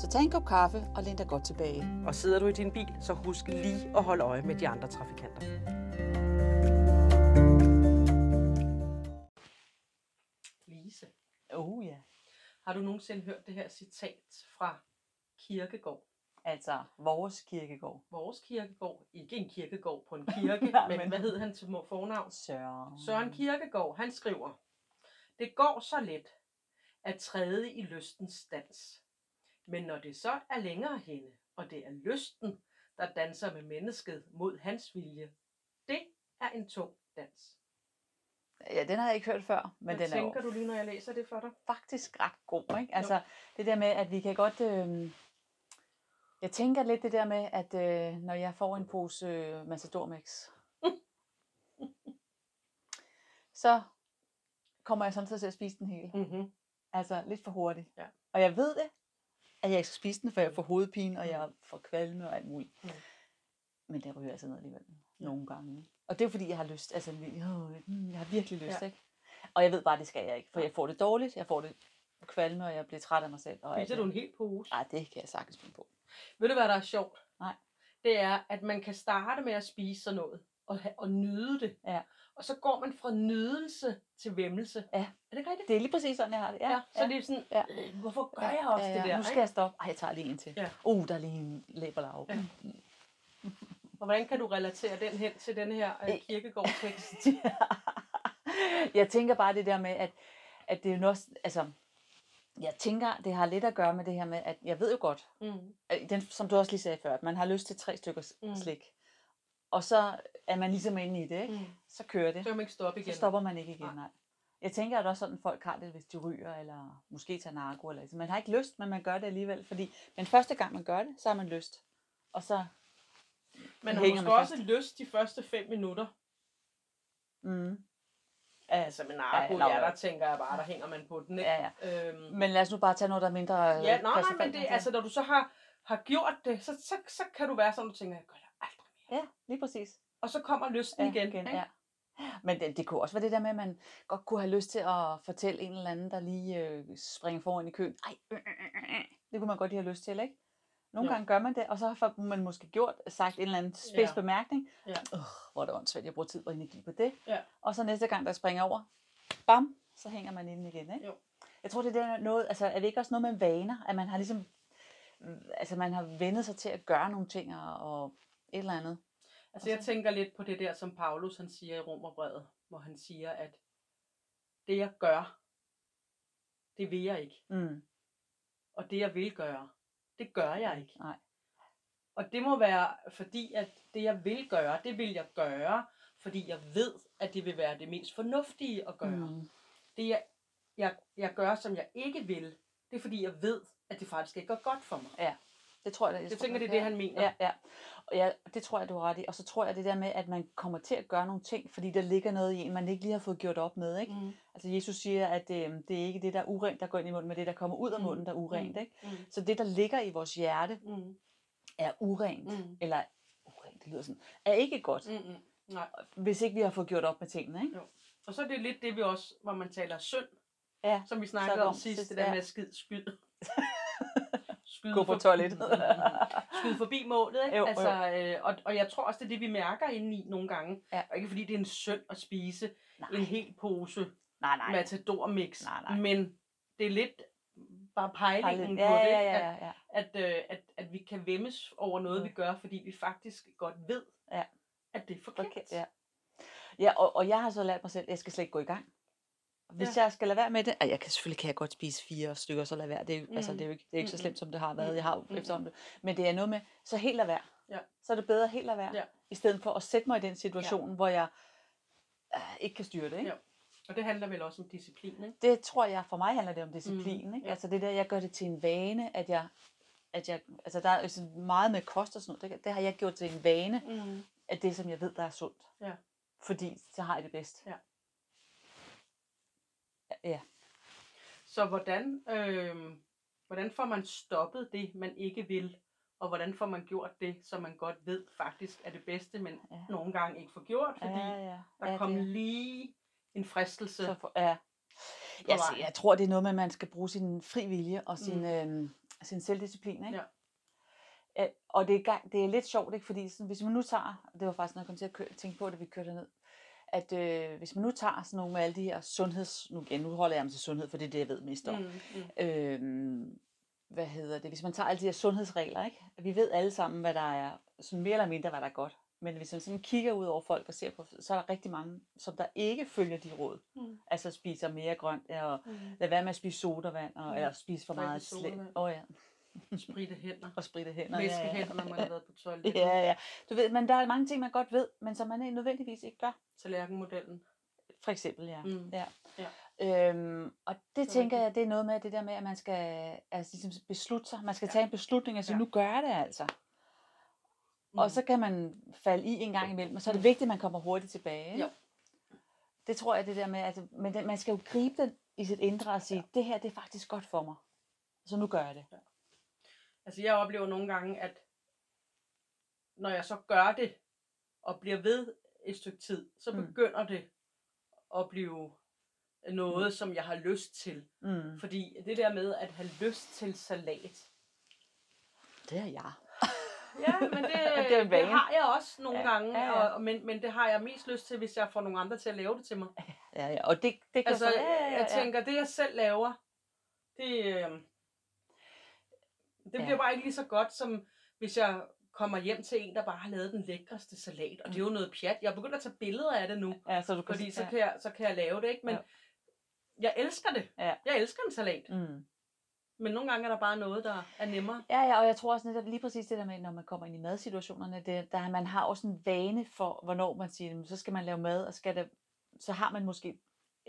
Så tag en kop kaffe og læn dig godt tilbage. Og sidder du i din bil, så husk lige at holde øje med de andre trafikanter. Lise, Oh ja. har du nogensinde hørt det her citat fra Kirkegård? Altså, vores kirkegård. Vores kirkegård, ikke en kirkegård på en kirke, Nej, men, men- hvad hed han til fornavn? Søren. Søren Kirkegaard, han skriver, Det går så let at træde i lystens dans. Men når det så er længere henne, og det er lysten, der danser med mennesket mod hans vilje, det er en tung dans. Ja, den har jeg ikke hørt før, men Hvad den er tænker jo du lige, når jeg læser det for dig? faktisk ret god. Ikke? Altså, det der med, at vi kan godt... Øh... Jeg tænker lidt det der med, at øh, når jeg får en pose øh, Matador Mix, så kommer jeg samtidig til at spise den hele. Mm-hmm. Altså lidt for hurtigt. Ja. Og jeg ved det, at jeg ikke skal spise den, for jeg får hovedpine, og jeg får kvalme og alt muligt. Mm. Men det ryger altså ned alligevel. Nogle gange. Og det er fordi, jeg har lyst. Altså, øh, mm, jeg har virkelig lyst, Ja. ikke? Og jeg ved bare, det skal jeg ikke. For jeg får det dårligt, jeg får det kvalme, og jeg bliver træt af mig selv. Og Spiser du en hel pose? Ej, det kan jeg sagtens finde på. Ved du, hvad der er sjovt? Nej. Det er, at man kan starte med at spise sådan noget, og, og nyde det. Ja. Og så går man fra nydelse til væmmelse. Ja. Er det rigtigt? Det er lige præcis sådan, jeg har det. Ja, Ja, så det er sådan, Ja. øh, hvorfor gør jeg også ja, det der? Nu skal ikke? jeg stoppe. Ej, jeg tager lige en til. Ja. Uh, der er lige en læberlav. Ja. Ja. Og hvordan kan du relatere den hen til den her øh, kirkegårdstekst? jeg tænker bare det der med, at, at det er jo også, altså, jeg tænker, det har lidt at gøre med det her med, at jeg ved jo godt, mm. den, som du også lige sagde før, at man har lyst til tre stykker mm. slik. Og så er man ligesom inde i det, ikke? Mm. Så kører det. Så kan man ikke stoppe igen. Så stopper man ikke igen, Nej. nej. Jeg tænker, at også sådan, folk har det, hvis de ryger, eller måske tager narko, eller sådan. Man har ikke lyst, men man gør det alligevel, fordi men første gang man gør det, så har man lyst. Og så, Man har måske man også lyst de første fem minutter. mm, Altså med narko, Ja, ja, der tænker jeg bare, der hænger man på den, ikke? ja, ja. Øhm, Men lad os nu bare tage noget, der er mindre... ja, nej, nej, men det, altså. altså, når du så har, har gjort det, så, så, så kan du være sådan, du tænker, jeg gør det. Ja, lige præcis. Og så kommer lysten Ja, igen, igen ikke? ja. Men det, det kunne også være det der med, at man godt kunne have lyst til at fortælle en eller anden, der lige øh, springer foran i køen. Ej, øh, øh, øh, øh. det kunne man godt lige have lyst til, ikke? Nogle Jo. gange gør man det, og så har man måske gjort, sagt en eller anden spids Ja. bemærkning. Ja. Øh, hvor er det åndssvagt, jeg bruger tid og energi på det. Ja. Og så næste gang, der springer over, bam, så hænger man ind igen, ikke? Jo. Jeg tror, det er noget, altså er det ikke også noget med vaner, at man har ligesom, altså man har vendet sig til at gøre nogle ting og et eller andet. Altså jeg tænker lidt på det der, som Paulus han siger i Romerbrevet, hvor han siger, at det jeg gør, det vil jeg ikke. Mm. Og det jeg vil gøre, det gør jeg ikke. Nej. Og det må være fordi, at det jeg vil gøre, det vil jeg gøre, fordi jeg ved, at det vil være det mest fornuftige at gøre. Mm. Det jeg, jeg, jeg gør, som jeg ikke vil, det er fordi jeg ved, at det faktisk ikke går godt for mig. Det tror jeg, Jeg tror, tænker, det er det, han mener. Ja, ja. Og ja, det tror jeg, du har ret i. Og så tror jeg det der med, at man kommer til at gøre nogle ting, fordi der ligger noget i en, man ikke lige har fået gjort op med. Ikke? Mm. Altså Jesus siger, at øh, det er ikke det, der er urent, der går ind i munden, men det, der kommer ud af Mm. munden, der er urent. Ikke? Mm. Så det, der ligger i vores hjerte, Mm. er urent. Mm. Eller urent, det lyder sådan, er ikke godt, Mm. Mm. Nej. hvis ikke vi har fået gjort op med tingene. Ikke? Og så er det lidt det, vi også, hvor man taler synd, Ja, som vi snakkede om sidst, det der ja. med skid, skyd. skyde Gå på for- toilettet. skyde forbi målet, ikke? Jo, jo. altså, øh, og, og jeg tror også, det er det, vi mærker indeni nogle gange. Ja. Og ikke fordi det er en synd at spise Nej. en hel pose nej, nej. matador mix, Nej, nej. men det er lidt bare pejlingen ja, på det, ja, ja, ja, ja. At, at, øh, at, at vi kan vemmes over noget, Mm. vi gør, fordi vi faktisk godt ved, Ja. at det er forkert. Okay, ja. Ja, og, og jeg har så lært mig selv, at jeg skal slet ikke gå i gang. Hvis Ja. jeg skal lade være med det, og jeg kan selvfølgelig kan jeg godt spise fire stykker, så lade være. Det er, mm. altså, Mm. det er jo ikke, det er ikke så Mm-mm. slemt, som det har været. Mm. Jeg har jo efterhånden det. Men det er noget med, så helt lade være. Ja. Så er det bedre helt lade være. Ja. I stedet for at sætte mig i den situation, ja. hvor jeg øh, ikke kan styre det. Ikke? Ja. Og det handler vel også om disciplin, ikke? Det tror jeg, for mig handler det om disciplin. Mm, Ikke? ja. Altså det der, jeg gør det til en vane, at jeg at jeg, altså der er sådan meget med kost og sådan noget, det, det har jeg gjort til en vane, Mm. at det, som jeg ved, der er sundt. Ja. Fordi så har jeg det bedst. Ja. Ja. Så hvordan, øh, hvordan får man stoppet det, man ikke vil? Og hvordan får man gjort det, som man godt ved faktisk er det bedste, men Ja. nogle gange ikke får gjort, fordi ja, ja. der ja, kom det- lige en fristelse. Så for, ja. Jeg, vejen. jeg tror, det er noget med, at man skal bruge sin fri vilje og sin, Mm. øhm, sin selvdisciplin. Ikke? Ja. Ja, og det er, det er lidt sjovt, ikke? fordi sådan, hvis man nu tager, det var faktisk noget, jeg kom til at køre, tænke på, da vi kørte ned, at øh, hvis man nu tager sådan nogle med alle de her sundheds, nu, igen, nu holder jeg mig til sundhed, for det er det, jeg ved mest om. Mm, mm. Øhm, hvad hedder det, hvis man tager alle de her sundhedsregler, ikke? vi ved alle sammen, hvad der er, sådan mere eller mindre, hvad der er godt. Men hvis man sådan kigger ud over folk og ser på, så er der rigtig mange, som der ikke følger de råd. Mm. Altså spiser mere grønt, og Mm. lad være med at spise sodavand, og, Mm. eller spise for meget. Åh oh, ja, Spritte hænder. og spritte hænder. Væske ja, ja. hænder, når man har været på toilettet. Ja, ja. Du ved, men der er mange ting, man godt ved, men som man nødvendigvis ikke gør. Tallerkenmodellen. For eksempel, ja. Mm. ja. Ja. Øhm, og det er tænker jeg, det er noget med det der med, at man skal altså, ligesom beslutte sig. Man skal Ja. tage en beslutning og sige, Ja. nu gør jeg det altså. Mm. Og så kan man falde i en gang imellem, og så er det Mm. vigtigt, at man kommer hurtigt tilbage. Jo. Det tror jeg, det der med, at men det, man skal jo gribe den i sit indre og sige, ja. det her, det er faktisk godt for mig. Så nu gør jeg det. Altså jeg oplever nogle gange, at når jeg så gør det, og bliver ved et stykke tid, så Mm. begynder det at blive noget, som jeg har lyst til. Mm. Fordi det der med at have lyst til salat, Det er jeg. Ja, men det, Det er det har jeg også nogle Ja, gange, ja, ja. Og, men, men det har jeg mest lyst til, hvis jeg får nogle andre til at lave det til mig. Ja, ja. Og det, det kan Altså, så, ja, ja, ja, jeg tænker, det jeg selv laver, det, øh, det Ja. bliver bare ikke lige så godt, som hvis jeg kommer hjem til en, der bare har lavet den lækreste salat. Og det er jo noget pjat. Jeg er begyndt at tage billeder af det nu, ja, så du kan fordi så ja. kan jeg, så kan jeg lave det, ikke? Men Ja. jeg elsker det. Ja. Jeg elsker en salat. Mm. Men nogle gange er der bare noget, der er nemmere. Ja, ja, og jeg tror også netop lige præcis det der med, når man kommer ind i madsituationerne, det, der, man har også en vane for, hvornår man siger, "Jamen, så skal man lave mad, og skal det, så har man måske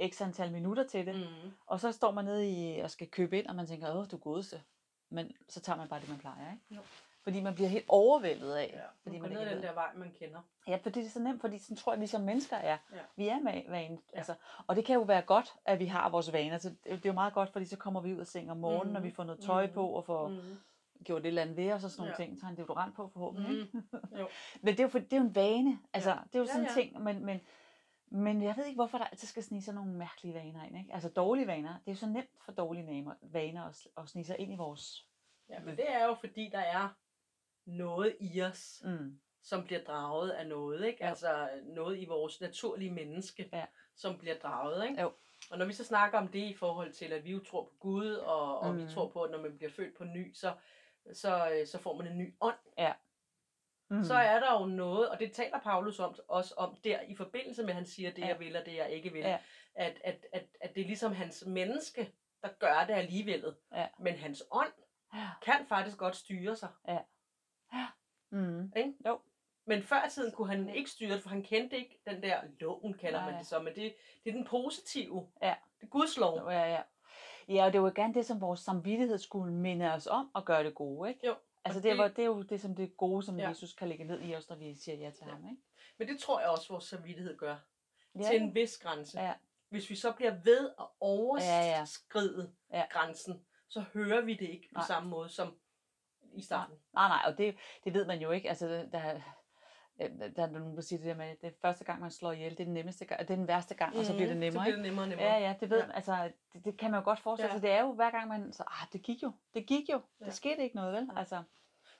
x antal minutter til det, mm. Mm. og så står man nede i, og skal købe ind, og man tænker, åh, du godeste. Men så tager man bare det, man plejer, ikke? Jo. Fordi man bliver helt overvældet af, Ja, fordi man man ned ikke den der vej, man kender. Ja, fordi det er så nemt, fordi sådan tror jeg, vi som mennesker er. Ja. Vi er med vanen. Ja. Altså, og det kan jo være godt, at vi har vores vaner. Så det, er jo meget godt, fordi så kommer vi ud af seng om morgenen, mm. og vi Mhm. får noget tøj Mhm. på, og får mm. Mm. gjort et eller andet ved os og sådan nogle Ja. ting. Tager en deodorant på forhåbentlig. Ikke? Mm. Jo. Men det er, jo, for, det er jo en vane. Altså, Ja. det er jo Ja, sådan en ja. ting. Men, men, men jeg ved ikke, hvorfor der altid skal snige sådan nogle mærkelige vaner ind. Ikke? Altså dårlige vaner. Det er jo så nemt for dårlige vaner, at, at snige sig ind i vores... Ja, men det er jo fordi, der er noget i os, Mm. som bliver draget af noget, ikke? Jo. Altså noget i vores naturlige menneske, Ja. som bliver draget, ikke? Jo. Og når vi så snakker om det i forhold til, at vi jo tror på Gud, og, og vi Mm. tror på, at når man bliver født på ny, så, så, øh, så får man en ny ånd. Mm. Så er der jo noget, og det taler Paulus om, også om der, i forbindelse med, at han siger, det Ja. jeg vil, og det jeg ikke vil. Ja. At, at, at, at det er ligesom hans menneske, der gør det alligevel. Ja. Men hans ånd Ja. kan faktisk godt styre sig. Mm. Ikke? Jo. Men før i tiden kunne han ikke styre det, for han kendte ikke den der loven, kalder Nej. man det så. Men det, det er den positive. Ja. Det er Guds lov. Ja, ja. Ja, og det er jo gerne det, som vores samvittighed skulle minde os om at gøre det gode, ikke? Jo. Altså det, det- var, det er jo det, som det gode, som Ja. ja. Jesus kan lægge ned i os, når vi siger ja til Ja. ham, ikke? Men det tror jeg også, vores samvittighed gør. Ja, Til en vis grænse. Ja. Hvis vi så bliver ved at Ja, ja. overskride Ja. grænsen, så hører vi det ikke på Nej. samme måde som i starten. Nej, nej, og det, det ved man jo ikke. Altså, der, der, der er nogen, der siger det der med, at det er første gang, man slår ihjel, det er den nemmeste gang, det er den værste gang, og så bliver det Så nemmere, bliver ikke? det nemmere og nemmere. Ja, ja, det ved Ja. altså, det, det, kan man jo godt forestille Ja. sig. Det er jo hver gang man, så, ah, det gik jo, det gik jo, Ja. der skete ikke noget, vel? Altså,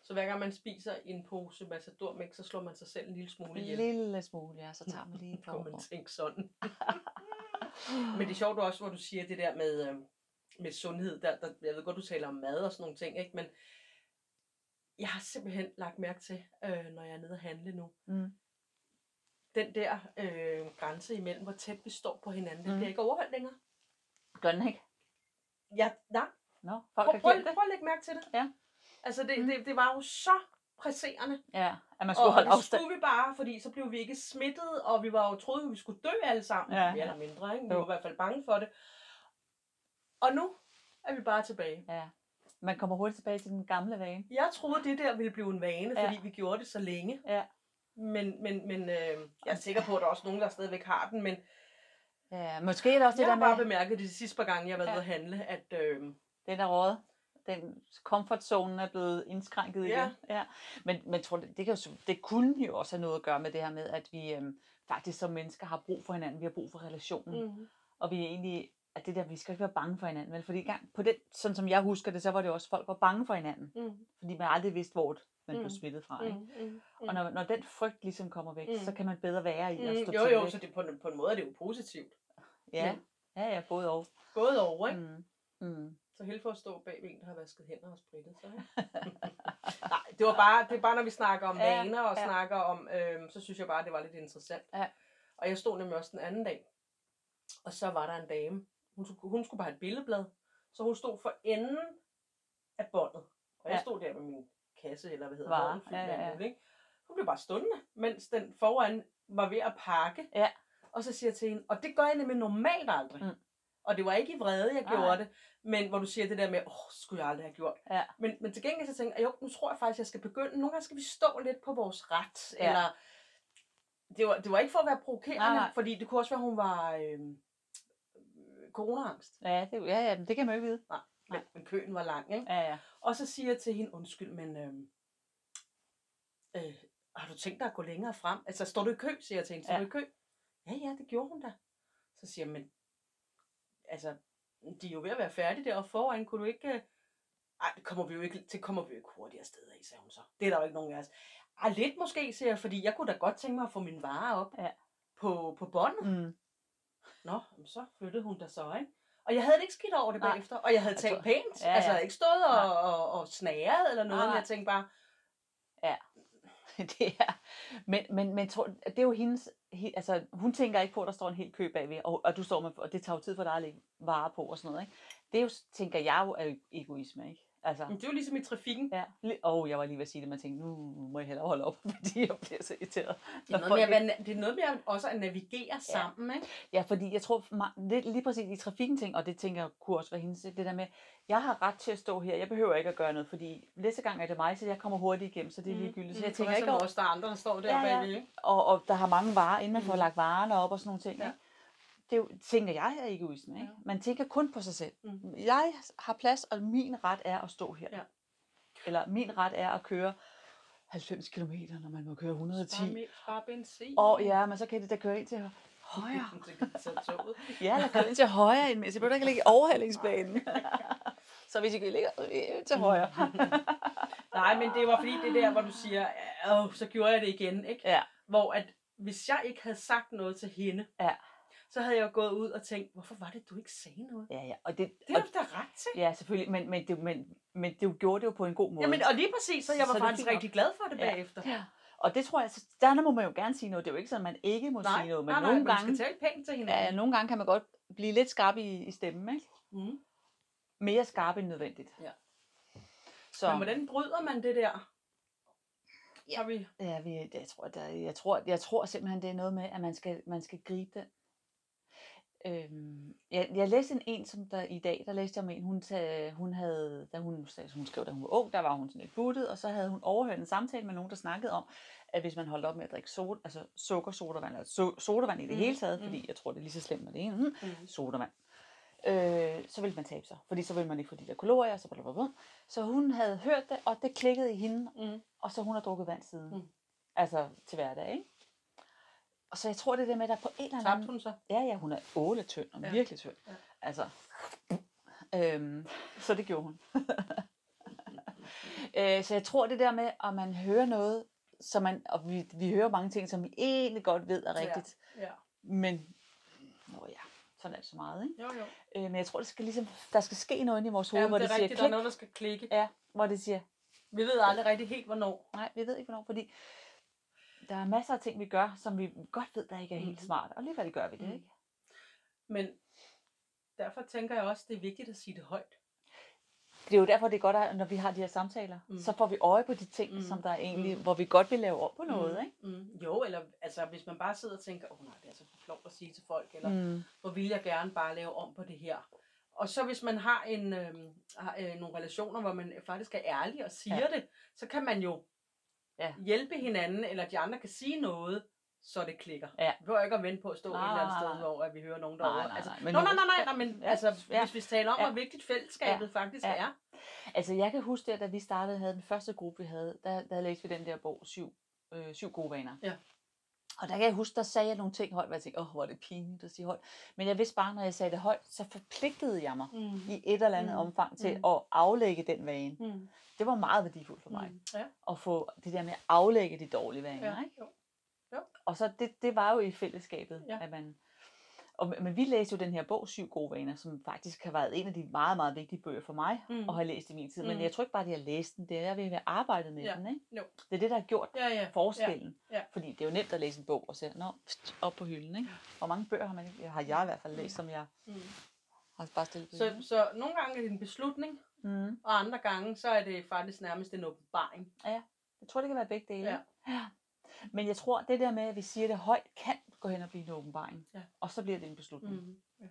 Så hver gang man spiser en pose matadormælk, så slår man sig selv en lille smule en ihjel. lille smule, ja, så tager man lige et par man tænke sådan. Men det er sjovt også, hvor du siger det der med, øh, med sundhed. Der, der, jeg ved godt, du taler om mad og sådan nogle ting, ikke? men jeg har simpelthen lagt mærke til, øh, når jeg er nede og handle nu, Mm. den der øh, grænse imellem, hvor tæt vi står på hinanden, den Mm. bliver ikke overholdt længere. Gør den ikke? Ja, nej. Nå, folk Prøv, prøv, det. prøv at lægge mærke til det. Ja. Altså, det, Mm. det, det var jo så presserende. Ja, at man skulle Og holde det afstand. skulle vi bare, fordi så blev vi ikke smittet, og vi var jo troede, vi skulle dø alle sammen. Ja. Mere eller mindre, ikke? Vi Jo. var i hvert fald bange for det. Og nu er vi bare tilbage. Ja. Man kommer hurtigt tilbage til den gamle vane. Jeg troede, det der ville blive en vane, Ja. fordi vi gjorde det så længe. Ja. Men, men, men øh, jeg er sikker på, at der er også nogen, der stadigvæk har den. Men Ja, måske er det også det jeg der har med, bare bemærket det de sidste par gange, jeg har været Ja. ude at handle, at øh, den er rådet. Den comfort zone er blevet indskrænket Ja. igen. Ja. Men, men tror, det, det, kan jo, det kunne jo også have noget at gøre med det her med, at vi øhm, faktisk som mennesker har brug for hinanden. Vi har brug for relationen. mm. Og vi er egentlig, at det der, vi skal ikke være bange for hinanden. Vel? Fordi engang, på den, sådan som jeg husker det, så var det også, folk var bange for hinanden. Mm. Fordi man aldrig vidste, hvor man blev Mm. smittet fra. Ikke? Mm. Mm. Og når, når den frygt ligesom kommer væk, Mm. så kan man bedre være i at Mm. stå Jo, til. jo, ikke? så det, på, en- på en måde er det jo positivt. Ja, men- ja, ja, både og. Både over, ikke? Mm. Mm. Så helt for at stå bag en, der har vasket hænder og spritet sig. Nej, det var bare, det er bare, når vi snakker om Ja, vaner og ja. snakker om, øhm, så synes jeg bare, det var lidt interessant. Ja. Og jeg stod nemlig også den anden dag, og så var der en dame, hun, skulle- hun skulle bare have et billedblad, så hun stod for enden af båndet. Og jeg Ja. stod der med min kasse, eller hvad hedder vogn, fyldt ja, ja, ja. muligt, ikke? Hun blev bare stående, mens den foran var ved at pakke. Ja. Og så siger jeg til hende, og det gør jeg nemlig normalt aldrig. Mm. Og det var ikke i vrede, jeg Nej, gjorde det, men hvor du siger det der med, åh, oh, skulle jeg aldrig have gjort. Ja. Men, men til gengæld så tænker jeg, jo, nu tror jeg faktisk, jeg skal begynde. Nogle gange skal vi stå lidt på vores ret. Ja. Eller, det var, det var ikke for at være provokerende, nej. fordi det kunne også være, hun var øh, coronaangst. Ja, det, ja, ja, det kan man jo ikke vide. Men, men køen var lang, ikke? Ja, ja. Og så siger jeg til hende, undskyld, men øh, øh, har du tænkt dig at gå længere frem? Altså, står du i kø, siger jeg til hende. Står Ja. du i kø? Ja, ja, det gjorde hun da. Så siger jeg, men altså, de er jo ved at være færdige deroppe foran. Kunne du ikke... øh, Ej, det kommer vi jo ikke, det kommer vi jo ikke hurtigere sted af, sagde hun så. Det er der jo ikke nogen af os. Ej, lidt måske, siger jeg, fordi jeg kunne da godt tænke mig at få mine varer op Ja. på, på båndet. Mm. Nå, så flyttede hun der så, ikke? Og jeg havde det ikke skidt over det bagefter. Og jeg havde Altså, talt pænt. ja, Ja, Altså, jeg ja. havde ikke stået og, Nej. og, og snæret eller noget, Nej, men jeg tænkte bare, det er, men, men, men tror, det er jo hendes, he, altså hun tænker ikke på, at der står en hel kø bagved, og, og du står med, og det tager jo tid for dig at lægge varer på og sådan noget, ikke? Det er jo, tænker jeg jo, er jo egoisme, ikke? Altså, men det er jo ligesom i trafikken. ja, li- åh, jeg var lige ved at sige det, man tænkte, nu må jeg hellere holde op, fordi jeg bliver så irriteret. Det er, noget med at, det er noget med at også at navigere sammen, ikke? Ja, fordi jeg tror lidt, lige præcis i trafikken ting, og det tænker jeg kunne også være hendes, det der med, jeg har ret til at stå her, jeg behøver ikke at gøre noget, fordi næste gang er det mig, så jeg kommer hurtigt igennem, så det er ligegyldigt. Så jeg tænker ikke over, også, der er andre, der står der Ja, ja. bagved, ikke? og, og der har mange varer, inden man får Mm. lagt varerne op og sådan nogle ting. Ja. Ikke? Det er jo, tænker jeg er egoisme. Ikke? Ja. Man tænker kun på sig selv. Mm. Jeg har plads, og min ret er at stå her. Ja. Eller min ret er at køre 90 km, når man må køre 110. Spar, me- spar benzin. Og ja, men så kan det da køre ind til højre. Ja, eller køre ind til højre, end så behøver du ikke ligge i overhalingsbanen. så hvis I kan ligge øh, til højre. Nej, men det var fordi det der, hvor du siger, åh, så gjorde jeg det igen, ikke? Ja. Hvor at, hvis jeg ikke havde sagt noget til hende, Ja. Så havde jeg jo gået ud og tænkt, hvorfor var det, du ikke sagde noget? Ja, ja. Og det, Det og, har du da ret til. ja, selvfølgelig. Men, men, det, men, men det gjorde det jo på en god måde. Jamen, og lige præcis, så jeg var Så er faktisk rigtig glad for det Ja. bagefter. Ja. Og det tror jeg, så der må man jo gerne sige noget. Det er jo ikke sådan, at man ikke må Nej, sige noget, men nej, nej, nogle man gange, skal tale pænt til hinanden. ja, nogle gange kan man godt blive lidt skarp i, i stemmen, ikke? Mm. Mere skarp end nødvendigt. Ja. Så, Men hvordan bryder man det der? Ja. Har vi... ja, vi, jeg, tror, der, jeg, tror, jeg tror simpelthen, det er noget med, at man skal, man skal gribe den. Øhm, jeg, jeg læste en, en som der i dag, der læste jeg om en, hun, tag, hun havde, da hun, hun skrev, da hun var ung, der var hun sådan lidt buttet, og så havde hun overhørt en samtale med nogen, der snakkede om, at hvis man holdt op med at drikke soda, altså sukker, sodavand, eller so, sodavand i det Mhm, hele taget, mhm. fordi jeg tror, det er lige så slemt med det ene, mm, Mm. sodavand, øh, så ville man tabe sig, fordi så ville man ikke få de der kalorier, så, blablabla. så hun havde hørt det, og det klikkede i hende, Mm. og så hun har drukket vand siden. Mm. Mm. Altså til hverdag, ikke? Og så jeg tror, det er det med, at der på en eller anden... Hun så? Ja, ja, hun er åle tynd, og Ja. ja. virkelig tynd. Ja. Ja. Altså, øhm, så det gjorde hun. øh, så jeg tror, det der med, at man hører noget, så man, og vi, vi hører mange ting, som vi egentlig godt ved er Ja. rigtigt, Ja. men, nå ja, sådan er det så meget, ikke? Jo, jo. Øh, men jeg tror, det skal ligesom, der skal ske noget inde i vores hoved, Jamen, hvor det det, er siger rigtigt, der er klik, noget, der skal klikke. ja, hvor det siger, Vi ved aldrig rigtig helt, hvornår. Nej, vi ved ikke hvornår, fordi der er masser af ting, vi gør, som vi godt ved, der ikke er helt Mhm. smart. Og alligevel gør vi det, Mhm. ikke? Men derfor tænker jeg også, det er vigtigt at sige det højt. Det er jo derfor, det er godt, at når vi har de her samtaler, Mm. så får vi øje på de ting, Mm. som der er egentlig, Mm. hvor vi godt vil lave op på noget, mm. ikke? Mm. Jo, eller altså, hvis man bare sidder og tænker, åh oh, nej, det er så flovt at sige til folk, eller. Mm. hvor vil jeg gerne bare lave om på det her. og så hvis man har en øh, har, øh, nogle relationer, hvor man faktisk er ærlig og siger ja. det, så kan man jo Ja. hjælpe hinanden, eller de andre kan sige noget, så det klikker. Ja. Vi behøver ikke at vente på at stå Nej, et eller andet sted, nej. hvor at vi hører nogen derovre. nej, altså, nej, Nå, men nej, nej, nej, nej, men Ja, altså, ja. hvis vi taler om, Ja. hvor vigtigt fællesskabet faktisk Ja. er. Altså, jeg kan huske, at da vi startede, havde den første gruppe, vi havde, der, der læste vi den der bog, Syv, øh, syv gode vaner. Ja. Og der kan jeg huske, der sagde jeg nogle ting højt, hvor jeg tænkte, åh, hvor er det pinligt at sige højt. Men jeg vidste bare, når jeg sagde det højt, så forpligtede jeg mig Mm. i et eller andet Mm. omfang til Mm. at aflægge den vane. Mm. Det var meget værdifuldt for mig. Mm. Ja. At få det der med at aflægge de dårlige vaner. Ja. Ikke? Jo. Og så det, det var jo i fællesskabet, Ja. at man... Og, men vi læste jo den her bog, Syv gode vaner, som faktisk har været en af de meget, meget vigtige bøger for mig Mm. at have læst i min tid. Men Mm. jeg tror ikke bare, at jeg har læst den. Det er, at vi har arbejdet med Ja. den. Ikke? Jo. Det er det, der har gjort Ja, ja. forskellen. Ja. Ja. Fordi det er jo nemt at læse en bog og se, nå, pst, op på hylden. Ikke? Hvor mange bøger har, man, har jeg i hvert fald læst, som jeg Mm. har bare stillet på Så, hylden? så nogle gange er det en beslutning, Mm. og andre gange, så er det faktisk nærmest en åbenbaring. Jeg tror, det kan være begge dele. Ja. ja. Men jeg tror, det der med, at vi siger det højt, kan gå hen og blive en åbenbaring. Ja. Og så bliver det en beslutning. Mm. Ja.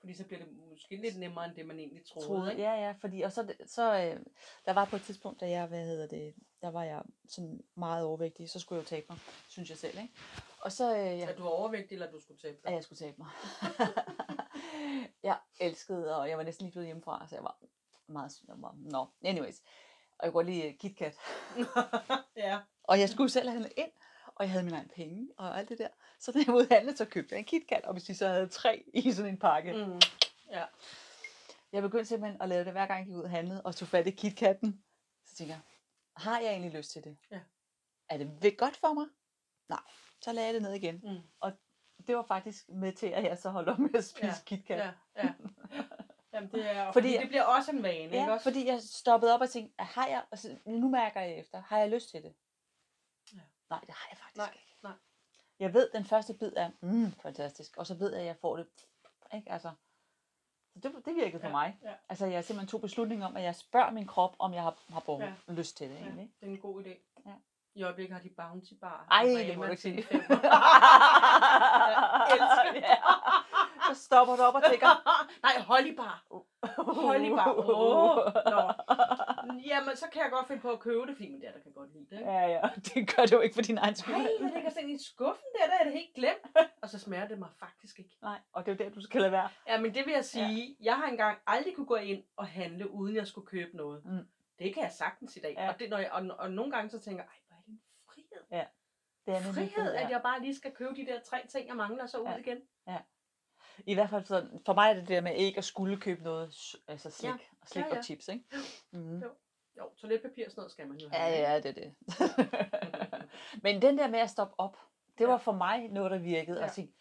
Fordi så bliver det måske lidt nemmere, end det man egentlig troede. troede. ikke? Ja, ja, fordi, og så, så øh, der var på et tidspunkt, da jeg, hvad hedder det, der var jeg sådan meget overvægtig, så skulle jeg jo tabe mig, synes jeg selv, ikke? Og så, øh, jeg, Er du overvægtig, eller du skulle tabe dig? at jeg skulle tabe mig. jeg elskede, og jeg var næsten lige blevet hjemmefra, så jeg var meget, var, nå, anyways. Og jeg går lige uh, KitKat. ja. Og jeg skulle selv handle ind, og jeg havde mine egne penge og alt det der. Så da jeg var ude handle, så købte jeg en KitKat, og hvis de så havde tre i sådan en pakke. Mm. Ja. Jeg begyndte simpelthen at lave det, hver gang jeg gik ud og handlede, og tog fat i KitKatten. Så tænker jeg, har jeg egentlig lyst til det? Ja. Er det godt for mig? Nej. Så lagde jeg det ned igen. Mm. Det var faktisk med til, at jeg så holdt op med at spise Ja, KitKat. Ja, ja. Jamen, det er, fordi, Fordi- det bliver også en vane, ikke Ja, også? fordi jeg stoppede op og tænkte, "Ah, har jeg, altså, nu mærker jeg efter, har jeg lyst til det? Ja. Nej, det har jeg faktisk Nej, ikke. nej. Jeg ved, den første bid er, mm, fantastisk, og så ved jeg, at jeg får det, ikke, altså, så det, det virkede for Ja, mig. ja. Altså, jeg simpelthen tog beslutningen om, at jeg spørger min krop, om jeg har, har behov, Ja. lyst til det, Ja, egentlig. det er en god idé. Ja. I øjeblikket har de Bounty Bar. Ej, det må du ikke sige. fem. elsker det. Så stopper du op og tænker, Nej, Holly Bar. Holly Bar. Åh, nå. Jamen, så kan jeg godt finde på at købe det, fordi min datter kan godt lide det. Ja, ja, det gør du jo ikke for din egen skyld. Nej, jeg ligger sådan i skuffen der, der er det helt glemt. Og så smager det mig faktisk ikke. Nej, og det er jo der, du skal lade være. Ja, men det vil jeg sige, ja. jeg har engang aldrig kunne gå ind og handle, uden jeg skulle købe noget. Mm. Det kan jeg sagtens i dag. Ja. Og, det, når jeg, og, og nogle gange så tænker jeg, er det er Frihed, ja. at jeg bare lige skal købe de der tre ting, jeg mangler, så ud Ja. igen. I hvert fald sådan, for mig er det det der med ikke at skulle købe noget, altså slik, Ja. og slik Ja, ja. og chips, ikke? Mm. Jo. Jo, toiletpapir og sådan noget skal man jo Ja, have. ikke? ja, det er det. Men den der med at stoppe op, det var Ja. for mig noget, der virkede. Ja. Ja. At sige,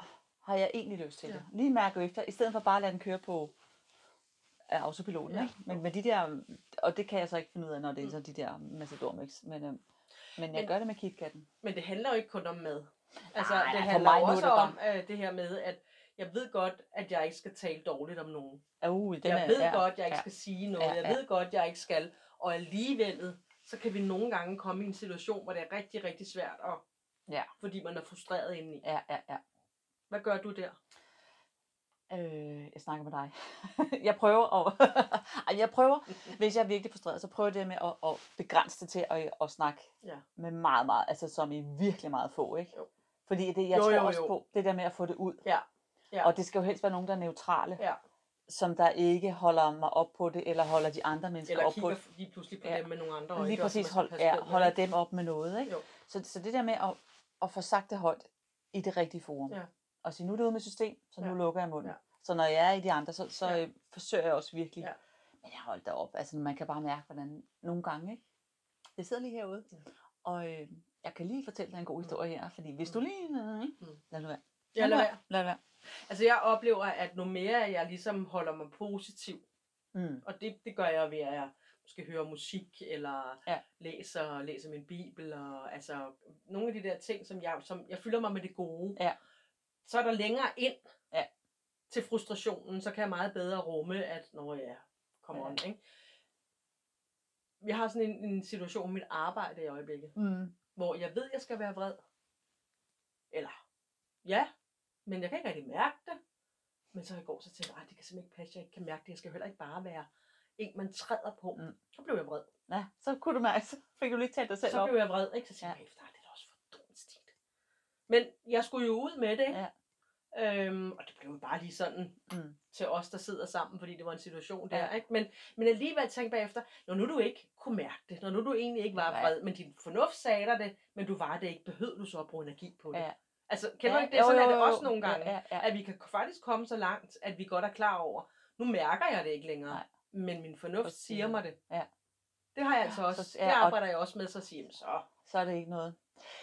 "Åh, har jeg egentlig lyst til Ja. det? Lige mærke efter, i stedet for bare at lade den køre på af autopiloten. Ja. Ikke? Men med de der, og det kan jeg så ikke finde ud af, når det er så de der Matador Mix. Men, øhm, men jeg Men- gør det med KitKatten. Men det handler jo ikke kun om mad. Altså, Nej, det handler mig også det om øh, det her med, at jeg ved godt, at jeg ikke skal tale dårligt om nogen. Uh, den jeg er, ved ja, godt, jeg ikke ja. skal sige noget. Ja, Jeg ja. ved godt, jeg ikke skal. Og alligevel, så kan vi nogle gange komme i en situation, hvor det er rigtig, rigtig svært, at, Ja. fordi man er frustreret indeni. Ja, ja, ja. Hvad gør du der? Øh, jeg snakker med dig. jeg prøver at, Ej, jeg prøver, hvis jeg er virkelig frustreret, så prøver jeg det med at, at begrænse det til at, at snakke Ja. med meget, meget, altså som i virkelig meget få, ikke? Jo. Fordi det, jeg Jo, tror jo, også jo. på, det der med at få det ud. Ja. Ja. Og det skal jo helst være nogen, der er neutrale, Ja. som der ikke holder mig op på det, eller holder de andre mennesker Eller op på det. lige pludselig på Ja. dem med nogle andre øjne. Lige også, præcis man hold, ja, holder dem op med noget, ikke? Jo. Så, så det der med at, at få sagt det højt i det rigtige forum. Ja. Og sige, nu er det ude med system, så nu Ja. lukker jeg munden. Ja. Så når jeg er i de andre, så, så Ja. forsøger jeg også virkelig. Ja. Men jeg holdt op. Altså, man kan bare mærke, hvordan nogle gange, ikke? Jeg sidder lige herude, Ja. og øh, jeg kan lige fortælle dig en god Mm. historie her, fordi hvis Mm. du lige... Øh. Lad nu være. Ja, lad være. Lad være. Altså jeg oplever, at nu mere jeg ligesom holder mig positiv, Mm. og det, det gør jeg ved, at jeg måske hører musik, eller Ja. læser, læser min bibel, og altså nogle af de der ting, som jeg, som jeg fylder mig med det gode. Ja. Så er der længere ind Ja. til frustrationen, så kan jeg meget bedre rumme, at nå ja, come Ja. on, ikke? Vi har sådan en, en situation med mit arbejde i øjeblikket, Mm. hvor jeg ved, jeg skal være vred. Eller, ja, men jeg kan ikke rigtig mærke det. Men så i går, så tænkte jeg, "Ej, det kan simpelthen ikke passe, jeg ikke kan mærke det. Jeg skal heller ikke bare være en, man træder på. Mm. Så blev jeg vred. Ja, så kunne du mærke, så fik du lige talt dig selv Så op. blev jeg vred, ikke? Så tænkte Ja. jeg bagefter, "Ej, det er da også for dumt stil. Men jeg skulle jo ud med det, ikke? Ja. Øhm, og det blev jo bare lige sådan Mm. til os, der sidder sammen, fordi det var en situation der, Ja. ikke? Men, men alligevel tænkte bagefter, når nu du ikke kunne mærke det, når nu du egentlig ikke var vred, men din fornuft sagde dig det, men du var det ikke, behøvede du så at bruge energi på det? Ja. Altså, kender Ja, du ikke det? jo, Sådan er jo, det jo, også jo. nogle gange. Ja, ja, ja. At vi kan faktisk komme så langt, at vi godt er klar over, nu mærker jeg det ikke længere, Nej. men min fornuft Præcis. siger mig det. Ja. Det har jeg altså også. så- det ja, og- arbejder jeg også med, så siger så Så er det ikke noget.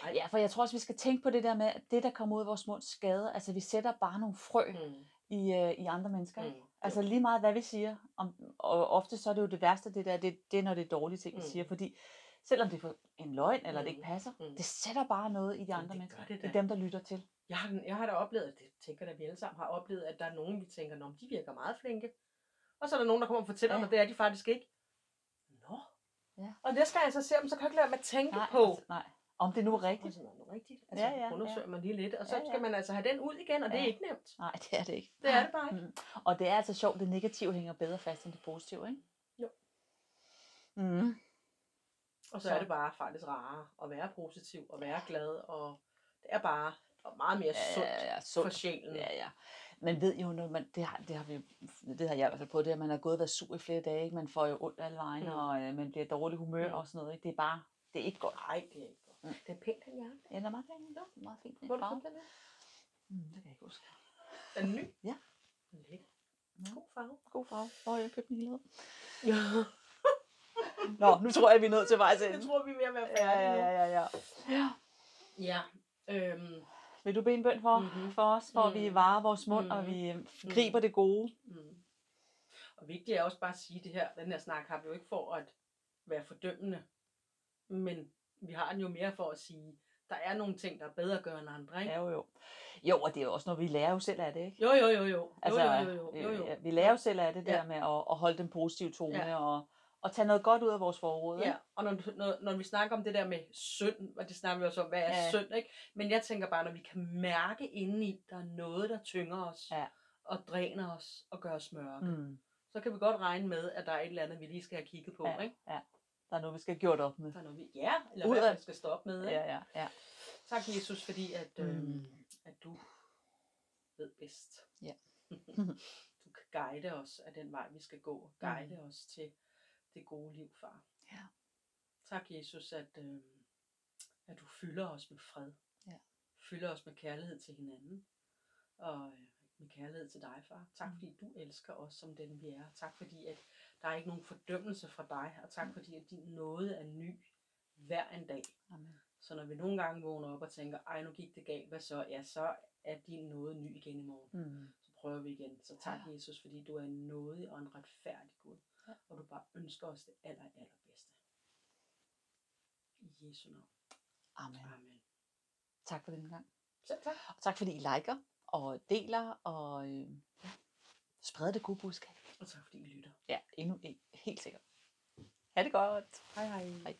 Ej. Ja, for jeg tror også, vi skal tænke på det der med, at det, der kommer ud af vores mund, skader. Altså, vi sætter bare nogle frø mm, i, øh, i andre mennesker. Mm, Altså lige meget, hvad vi siger. Om, og ofte så er det jo det værste, det der, det, det er, når det er dårlige ting, vi Mm. siger. Fordi selvom det er en løgn, eller det Mm. ikke passer, Mm. det sætter bare noget i de andre det mennesker. det Det er da. dem, der lytter til. Jeg har, jeg har da oplevet, det tænker at vi alle sammen har oplevet, at der er nogen, vi tænker, men de virker meget flinke. Og så er der nogen, der kommer og fortæller Ja. mig, det er de faktisk ikke. Nå. Ja. Og det skal jeg så se, om så kan jeg ikke lade at tænke Nej, på. altså, nej. Om det nu er rigtigt. Altså, nå, rigtigt. Altså, Ja, ja, undersøger ja. man lige lidt, og så Ja, ja. skal man altså have den ud igen, og det er Ja. ikke nemt. Nej, det er det ikke. Det er det bare ikke. Mm. Og det er altså sjovt, det negative hænger bedre fast end det positive, ikke? Jo. Mm. Og så Så- er det bare faktisk rarere at være positiv og være glad, og det er bare meget mere sundt Ja, ja, for sundt. sjælen. Ja, ja. Man ved jo, når man, det, har, det, har vi, det har jeg i hvert fald på, det at man har gået og været sur i flere dage, ikke? man får jo ondt alle vejen, Mm. og øh, man bliver dårlig humør Mm. og sådan noget. Ikke? Det er bare, det er ikke godt. Nej, det er ikke godt. Mm. Det er pænt, den jakke. Ja, det er meget fint. Ja. Meget fint. Hvor købt den her? Mm, det kan jeg ikke huske. Er den ny? Ja. Lækker. Ja. God farve. God farve. Hvor har jeg købt den hele Ja. Nå, nu tror jeg, vi er nødt til vejs Jeg ende. tror, vi er ved at være Ja, færdige ja, ja, ja, ja. nu. Ja. Øhm, Vil du bede en bøn for, Mhm. mm-hmm. for os, for at vi Mhm. varer vores mund, mm-hmm. og vi øh, griber det gode? mm. Og vigtigt er også bare at sige det her, den her snak har vi jo ikke for at være fordømmende, men vi har den jo mere for at sige, der er nogle ting, der er bedre at gøre end andre, ikke? Ja, jo, jo. Jo, og det er jo også noget, vi lærer jo selv af det, ikke? Jo, jo, jo, jo. Altså, jo, jo, jo, jo, jo. øh, vi lærer jo selv af det der Ja. med at, at holde den positive tone, Ja. og, og tage noget godt ud af vores forråd. Ja, ikke? og når, når, når vi snakker om det der med synd, og det snakker vi også om, hvad er Ja. synd, ikke? Men jeg tænker bare, når vi kan mærke indeni, der er noget, der tynger os, Ja. og dræner os, og gør os mørke, Mm. så kan vi godt regne med, at der er et eller andet, vi lige skal have kigget på, Ja, ikke? ja. Der er noget, vi skal have gjort op med. Der er noget, vi, ja, eller Ud hvad vi skal stoppe med, ikke? Ja, ja, ja. Tak, Jesus, fordi at, øh, Mm. at du ved bedst. Ja. du kan guide os af den vej, vi skal gå. Guide mm. os til det gode liv, far. Ja. Tak, Jesus, at, øh, at du fylder os med fred. Ja. Fylder os med kærlighed til hinanden. Og øh, med kærlighed til dig, far. Tak, Mm. fordi du elsker os som den vi er. Tak, fordi at der er ikke nogen fordømmelse fra dig. Og tak, fordi at din nåde er ny hver en dag. Amen. Så når vi nogle gange vågner op og tænker, ej nu gik det galt, hvad så? Ja, så er din nåde ny igen i morgen. Mm. Så prøver vi igen. Så tak Ja. Jesus, fordi du er en nådig og en retfærdig Gud. Ja. Og du bare ønsker os det aller, allerbedste. I Jesu navn. Amen. Amen. Tak for den gang. Selv tak. Og tak fordi I liker og deler og øh, spreder det gode budskab. Og tak fordi I lytter. Ja, endnu en. Helt sikkert. Ha' det godt. Hej hej. Hej.